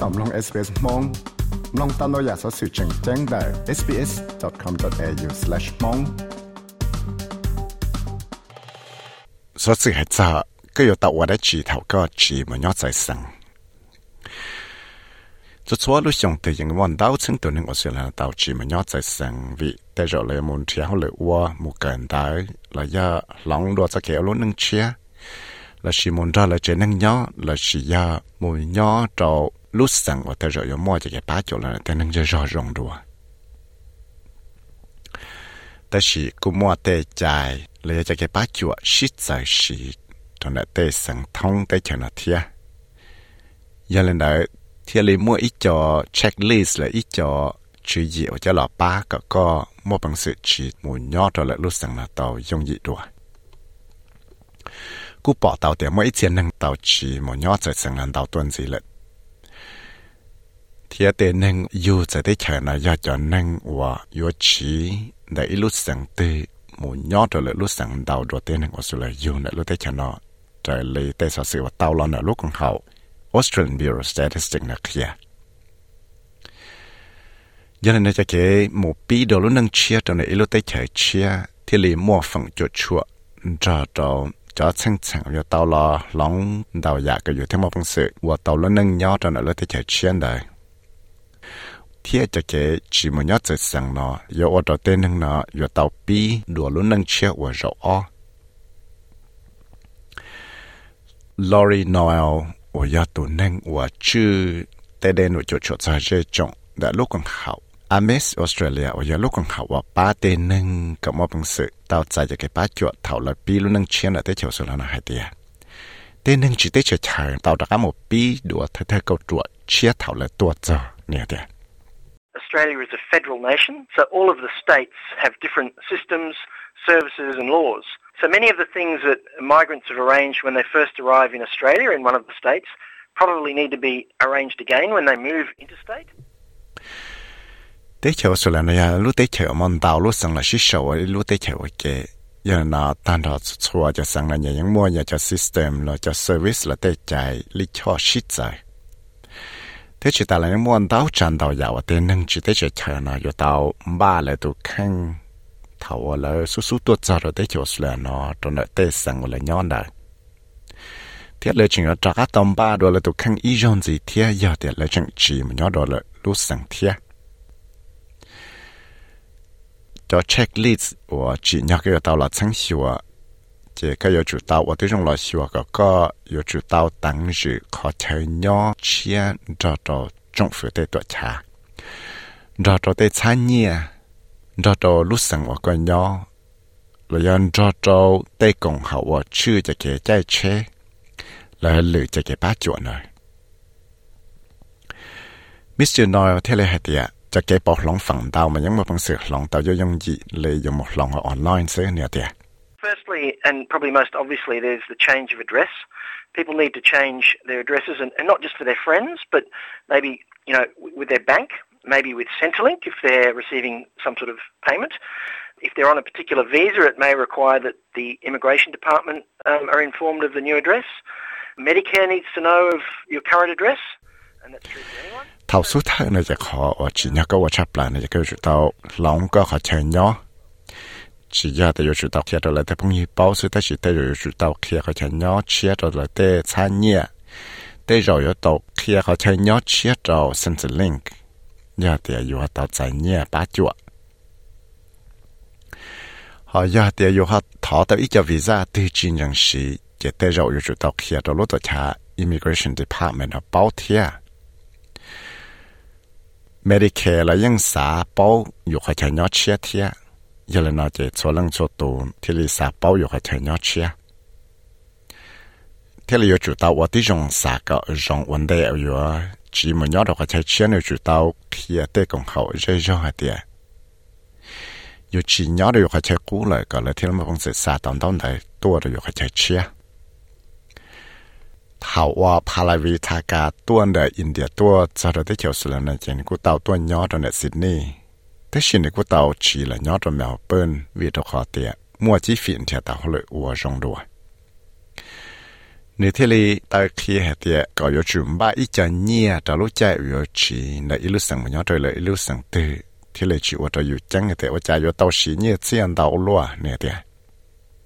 ต่อมลอง SBS มองลองตามเราอยากสอสื่อแจ้งแจ้งได้ sbs.com.au/mong สอสื่อให้จ้าก็อยู่ตัวได้จีเท่าก็จีมันยอดใจสั่งจะชัวลูกยงแต่ยังวันดาวซึ่งตัวนึงออสเตรเลียดาวจีมันยอดใจสั่งวิแต่เราเลยมุนเทียวเลยว่ามุกันได้ระยะหลังรัวจะเขียวลุ้นหนึ่งเชียและชิมุนได้เลยเจนึงยอดและชิยามุนยอดเจ้า lúc sáng và ta rồi mua cho cái bát chỗ là ta nâng cho rõ ràng rồi ta chỉ cú mua tê chạy lấy cho cái bát chỗ xít giờ xí cho nó tê sáng thông tê cho nó thia giờ lên đó thia lấy mua ít cho checklist là ít cho chữ gì ở cho lọ bát, cả có mua bằng sự chỉ mù nhỏ cho lại lúc sáng là tàu dùng dị rồi cú bỏ tàu để mỗi tiền năng tàu chỉ mù nhỏ trở sang là tàu tuần gì lại thì tế năng yêu sẽ thấy chả cho năng và yêu chí để lúc sáng tư mù nhót rồi lúc sáng đầu rồi tế năng ở sự là yêu nữa lúc thấy chả nó trời lấy tế sở sự và tao lo nữa lúc còn Australian Bureau of Statistics là kia giờ này cho cái một bí đồ lúc năng chia trong này lúc thấy chả chia thì lấy mua phần cho chua cho cho cho chăng chẳng cho tao lo lóng đầu dạ cái gì thế mà phân sự và tao nâng nhót trong này lúc thấy chả chia đời đây cho cái chỉ một nhát chạy sang nó, giờ ở đó tên năng nó, giờ tàu bi đùa luôn năng chia ở rõ o. Lori Noel ở giờ tụ nâng ở chư tê đê nụ chỗ chỗ xa dễ trọng đã lúc còn học Amis Australia ở giờ lúc còn học và ba tê nâng cả một bằng sự tàu chạy cho cái ba chỗ thảo là bi luôn nâng chia là tới chỗ số là nó hai tìa tê nâng chỉ tới chỗ chạy tàu đã có một bi đùa thay thay câu chuột chia thảo là tua giờ nè tìa Australia is a federal nation, so all of the states have different systems, services, and laws. So many of the things that migrants have arranged when they first arrive in Australia in one of the states probably need to be arranged again when they move interstate. tế thế chỉ ta là muốn tao chăn tao giàu thế nâng chỉ thế chỉ chờ nó yo tao ba là tụ khăn thầu là số số tuột ra rồi thế chỉ là nó cho nó tê sang là nhon đời thiết là chừng ở trả các tông ba rồi là tụ khăn ý giống gì thiết giờ thì là chừng chỉ mà nhon rồi là lúc sang thiết cho checklist của chỉ nhắc cái tao là sáng sủa chỉ cái yếu chủ tàu ở đây trong loại xưa có có yếu chủ tàu tăng dự có thể nhỏ chia cho cho trong phủ tế tuổi trà cho cho tế cha nhẹ cho cho lúc sáng ở cái nhỏ rồi yon cho cho tế cùng hậu ở chư cho cái trái chế là lử cho cái bát chuột rồi Mr. Noel thế là hạt địa cho cái bọc lòng phẳng tàu mà những một bằng sự lòng tàu do dòng dị lấy dùng một lòng ở online sẽ nữa tiệt Firstly, and probably most obviously, there's the change of address. People need to change their addresses, and, and not just for their friends, but maybe you know with their bank, maybe with Centrelink if they're receiving some sort of payment. If they're on a particular visa, it may require that the immigration department um, are informed of the new address. Medicare needs to know of your current address, and that's true for anyone. 头数睇呢只可我只一个我插烂呢只叫做到两个可change 咗。 chỉ ra thì yêu chủ tàu kia rồi lại thì phong như bao sự ta chỉ tới rồi chủ tàu kia họ chạy nhó chia rồi lại để xa nhẹ để rồi yêu tàu kia họ chạy nhó chia rồi xin sự link giờ thì yêu họ tàu chạy nhẹ bá chuột họ giờ thì yêu họ thọ tàu ít cho visa từ chỉ nhận sĩ chỉ để rồi yêu chủ kia rồi lúc đó immigration department họ bảo thiệt Medicare là những xã bảo yêu họ chạy nhó chia thiệt giờ là nó chỉ số lần số tù thì là xã bảo dục hay thay nhau chia thế là chủ tàu ở tí dùng xã có dùng vấn đề ở giữa chỉ một nhau được hay chia nữa chủ tàu khi ở cũng dễ dàng hơn tiệt dù chỉ nhau được hay chia. Cũ lại có là thế mà không sẽ xã tổng tổng này tua được hay chia hậu thế xin của tàu chỉ là nhỏ trong mèo bên vì tàu khó tiện mua chi phiền thì tàu lợi ua rong đùa nếu thế li tàu khi hệ tiện có yếu chuẩn ba ít cho nhia tàu lúc chạy yếu chỉ là ít lúc sáng mà nhỏ trời là ít lúc sáng từ. Thế li chỉ ua tàu yếu chẳng hệ tiện ua chạy yếu tàu xí nhia xiên tàu lúa nè tiện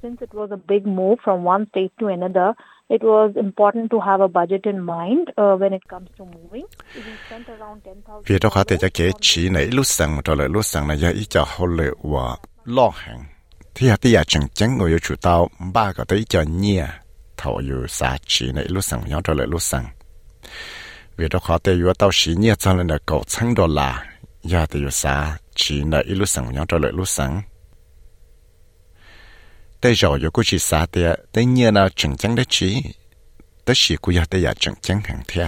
Since it was a big move from one state to another, it was important to have a budget in mind uh, when it comes to moving. We spent around 10,000 vì đó có thể cho kế chỉ này lúc sang rồi lại lúc sang này giờ ít cho hậu lệ và lo hàng. Thì hạt thì chẳng chẳng ngồi chủ tao ba cái tới cho nhia thầu yêu sa chỉ này lúc sang nhau rồi lại lúc sang vì đó có thể yêu tao chỉ nhia cho nên là cậu chẳng đô la giờ thì yêu sa chỉ này lúc nhau rồi lại lúc sang tới rồi yêu cũng chỉ xa thì tới nhia nào chẳng dạ chẳng đấy chỉ tới chỉ cũng giờ tới giờ chẳng chẳng hàng thiệt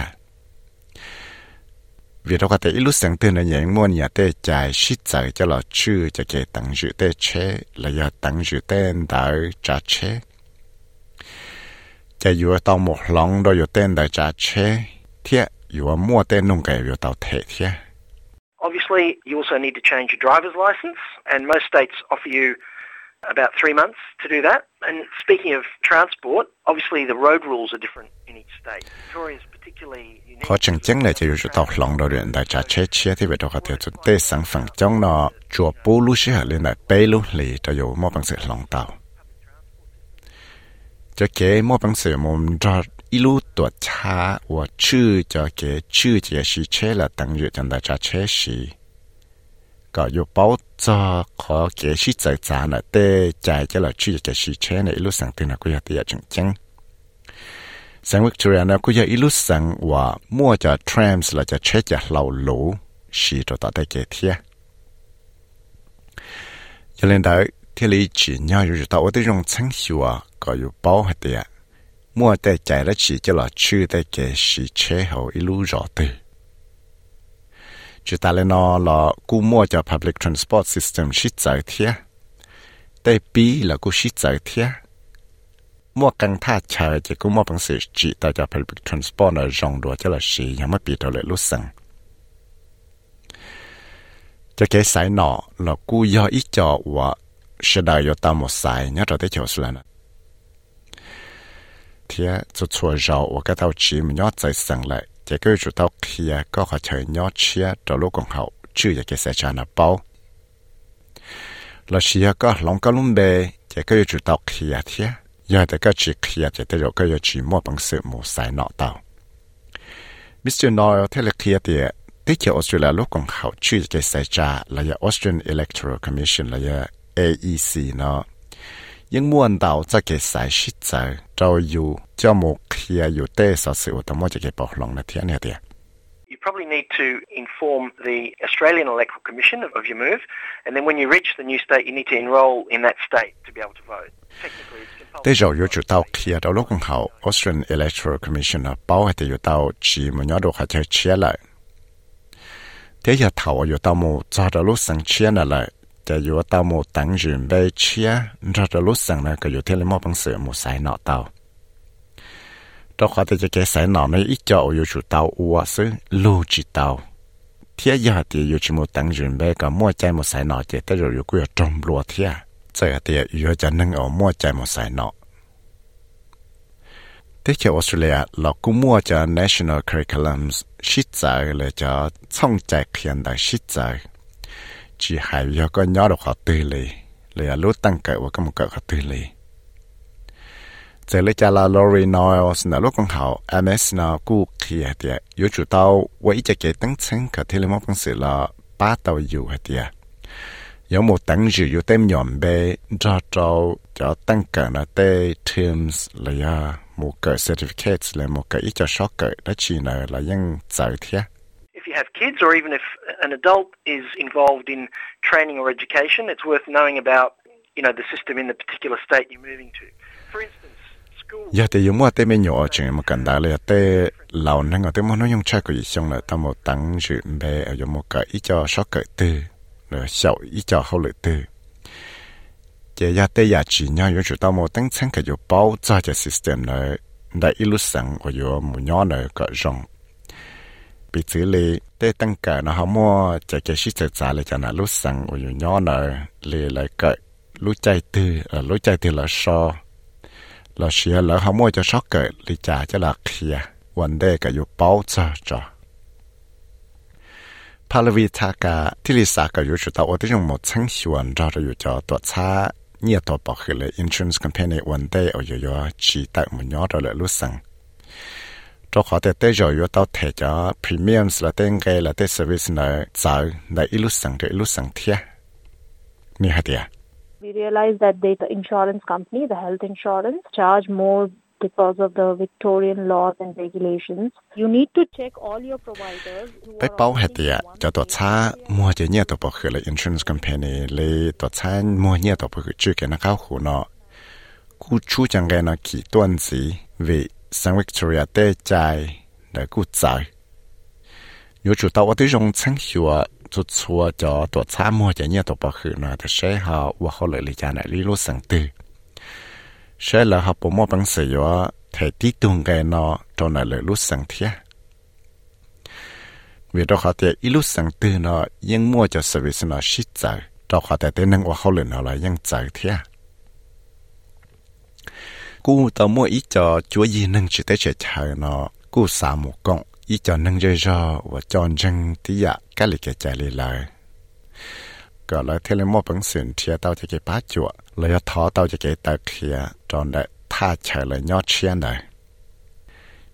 vì đó có thể lúc sáng tư là những môn nhà tê chạy xí chạy cho lọ chư cho cái tăng dự tê chế là do tăng dự tê đợi trả chế cho dù tao một lòng đó dù tên đợi trả chế thiệt dù mua tên nông cái dù tao thể thiệt Obviously, you also need to change your driver's license, and most states offer you about three months to do that. And speaking of transport, obviously the road rules are different in each state. có dù bảo cho khó kế sĩ giải trả là tê chạy cho là chữ cho sĩ chế này ít lúc sáng tên là cũng là tiền chừng chừng sáng Victoria nó cũng là ít lúc sáng và mua cho trams là cho chế cho lâu lũ sĩ cho tạo tay kế thiệt cho nên đó thì lý chỉ nhau rồi tao ở đây trong sáng hiệu à cóอยู่包hết đấy mua tay chạy đó chỉ cho là chữ tay cái sĩ chế hậu ít lúc rõ từ chỉ ta lên nó là cú mua cho public transport system shit giải thiệt tay bi là cú shit giải thiệt mua căng tha chờ chỉ cú mua bằng sự chỉ ta cho public transport là rong đùa cho là gì nhà mất bị đầu lại lúc sẵn cho cái sải nọ là cú do ít cho và sẽ đợi cho ta một sải nhớ rồi tới chỗ xưa nè thì cho chùa rau và cái tàu chỉ mình nhớ chạy sẵn lại chỉ cái chủ tao khi có họ chơi nhớ chia rồi lúc còn hậu chưa cái sẽ trả nó bao là xia có lòng có lung bề chỉ cái chủ tao kia thì giờ thì cái chỉ khi chỉ tới rồi cái chỉ mua bằng sự mù sai nọ tao Mr. Noel thế là kia thì tí cho Australia lúc còn hậu chưa cái sẽ trả là Australian Electoral Commission là AEC nó nhưng muốn đào cho cái sai shit giờ trao yu cho một khi yu tê sở sự tao mua cho cái bảo lòng là thiên này đi You probably need to inform the Australian Electoral Commission of, of your move, and then when you reach the new state, you need to enrol in that state to be able to vote. Technically, it's compulsory. tới rồi yu chủ tao khi đâu lúc còn hậu Australian Electoral Commission nó bảo hay yu tao chỉ muốn nhớ được hay chơi chia lại thế giờ thầu yu tao mua cho đâu lúc sang chia lạiจะอ ยู่ตามหตั้งยืนไปเชียเราจะรู้สั่งนะก็อยู่ที่เลมอบังเสือหมูสายหนอเตาเราขอแต่จะแกสายหนอในอีจออยู่จุดเตาอัวซึ่งลูจิเตาเทียยาตีอยู่ชิมูตั้งยืนไปก็มั่วใจหมูสายหนอเจแต่เราอยู่กูจะจมรัวเทียเจอเตียอยู่จะนึ่งเอามั่วใจหมูสายหนอที่เจ้าออสเตรเลียเรากูมั่วจะ national curriculums ชิดใจเลยจะช่องใจเขียนได้ชิดใจ chỉ hài do có nhỏ được họ tư lì lì à lúc tăng cỡ và có một cỡ họ tư lì giờ lấy cha là Lori Niles là lúc con hậu MS là cú kia thì yếu chủ tàu với cho cái tăng chân cả thì một con sự là ba tàu dù hết thì có một tăng dự yếu tem nhọn bê cho cho cho tăng cỡ là tê terms là à một cỡ certificates là một cỡ ít cho sót cỡ đó chỉ là là những giải thiết you have kids, or even if an adult is involved in training or education, it's worth knowing about, you know, the system in the particular state you're moving to. For instance, school. giờ thì dùng mua tên mình nhỏ chuyện mà cần đại là tên lão năng ở tên mà nó dùng trái của xong là tao một tăng dự bé ở dùng một cái ít cho sáu cái tư rồi sáu ít cho hậu lệ tư giờ giờ tên giờ chỉ nhau dùng chủ tao một tăng sáng cái dùng bao cho cái system này đại ít lúc sáng ở dùng một nhỏ này có rong bị xử lý để tăng cả nó không mua chạy cái xích chạy xả lại cho nó lúc sẵn ở dù nhỏ nở lì lại cậy lúc chạy từ ở lúc chạy từ là so là xìa lỡ không mua cho sót cậy lì trả cho là khía vấn đề cả dù bao giờ cho Paul vi ta cả thì lì xả cả dù chúng ta ở đây dùng một ra rồi cho tuột xa nhiều tổ bảo khởi lại insurance company vấn đề ở dù chi tại một nhỏ rồi lại lúc sẵn cho họ để tới rồi tao thể cho premiums là tên cái là tên service là giờ là ít lúc sang để lúc sang thiệt ni hạt We realized that the insurance company, the health insurance, charge more because of the Victorian laws and regulations. You need to check all your providers. Bé bảo hết tiệt, cho tổ cha mua cho nhiều tổ bảo hiểm là insurance company, lấy tổ cha mua nhiều tổ bảo hiểm chưa cái nó cao hồ nó. Cú chú chẳng cái nó kỳ tuần gì vì sang Victoria tê chạy để cụ chạy. Nếu chủ tàu ở đây dùng chẳng hiểu chút chua cho tổ cha mua cho nhiều tổ bảo khử nó thì sẽ họ và họ lợi lý trả lại lý lô sang tư. Sẽ là học bố mô bằng sử yo thể tí tung gây nó cho nó lợi lô sang thiệt vì đó họ thể ít lô sang tư nó yên mua cho service nó shit chạy đó họ thể tên năng và họ lợi nó là yên chạy thiệt cú tao mua ít cho chúa gì nâng chỉ tới chơi chờ nó. Cú xả một con ít cho nâng rơi cho và cho răng tí ạ, cái lịch cái chạy lì lời. Gọi là thế là mua bằng sườn chia tao cho cái bá chuột lấy thó tao cho cái tờ kia tròn đấy tha chạy lời nhót chiên đấy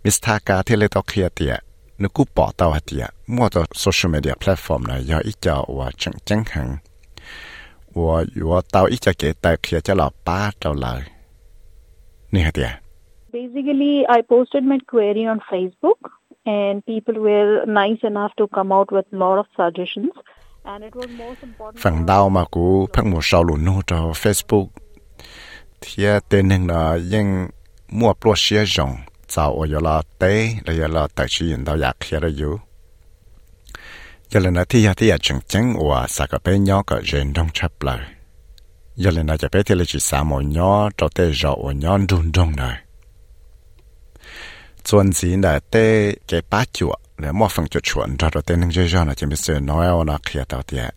Mr. Taka thế là tao kia tiệt nếu cú bỏ tao hạt tiệt mua tao social media platform này do ít cho và chẳng chẳng hẳn. Và tao ít cho cái tờ kia cho là ba trâu lời. Nehatia? Basically, I posted my query on Facebook and people were nice enough to come out with a lot of suggestions. Phần đau mà cô phát một sau lùn nô cho Facebook thì à, tên hình là dân mua pro xe rộng cháu ở giờ là tế là giờ là tài trí hiện đau giặc kia đó giờ là nó thì giờ thì giờ chẳng chẳng của sạc ở bên nhau cả rèn đông chập lại giờ lên nói cho bé thì là chỉ xả mồi nhỏ cho tê rõ ở nhỏ run run rồi chuẩn gì là tê cái bá chuột là mua phần chuột chuẩn cho rồi tê nâng chơi cho là chỉ biết sửa nói ở là kia tao tiệt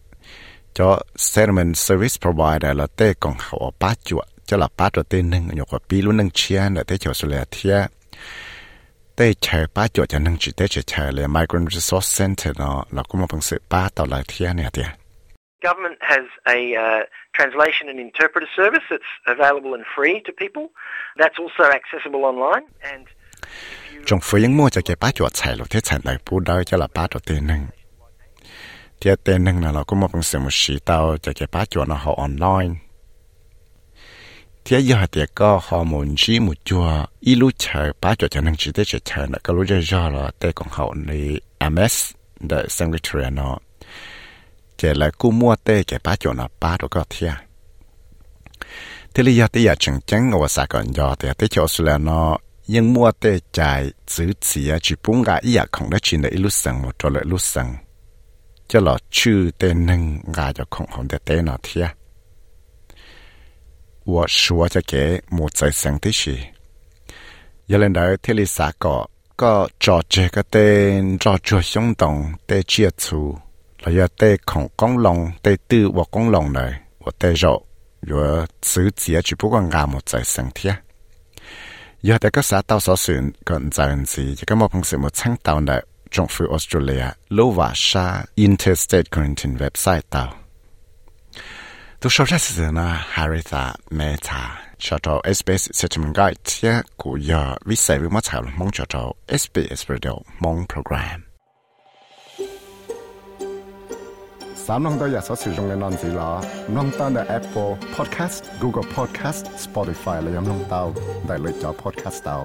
cho settlement service provider là tê còn hậu bá chuột cho là bá rồi tê nâng nhục và pi luôn nâng chia là tê chỗ sửa thiệt tê chờ bá chuột cho nâng chỉ tê chờ chờ là migrant resource center nó là cũng một phần sự bá tao lại thiệt này tiệt Government has a uh, translation and interpreter service that's available and free to people. That's also accessible online and trong phơi những mua cho cái bát chuột chạy lúc thế chạy lại bù đôi cho là bát đầu tiên nâng thì tên nâng là nó cũng một phần sự một sĩ tao cho cái bát chuột nó họ online. Thì giờ thì có họ muốn chỉ một chùa ít lúc chờ bát chuột cho nâng chỉ để chờ là có lúc giờ giờ là tên còn họ này MS the secretary nó chè là cú mua tê chè bá chỗ nó bá đồ có thia. Thế lý do tí giờ chừng chắn ngồi xa còn do thì tí chỗ xưa là nó nhưng mua tê chạy chữ chỉ chỉ bún gà ý à không đã chỉ là lúc sân một trò lại lúc sân cho là chư tê nâng gà cho không không để tê nó thia. 我说这个木在生的是，有人来这里撒个个做这个的做做行动的接触。là do tê khổng con lòng tê tư và con lòng này và tê rõ rồi chữ chỉ chỉ bất con ngà một giải sinh thế giờ tại các xã tàu sở xuyên còn giải gì chỉ có một phần sự một sáng tạo này trong phủ Australia, lô và sa, interstate quarantine website tàu tu sau ra sự na Haritha Meta cho cho SBS Settlement Guide của giờ viết về một thảo mong cho cho SBS Radio mong program. ามน้องตัวอยากสอสื่อตรงในนอนสีหลอน้องตั้งแต่ Apple Podcast Google Podcast Spotify และยังน้องเตาได้เลยจอ Podcast เตา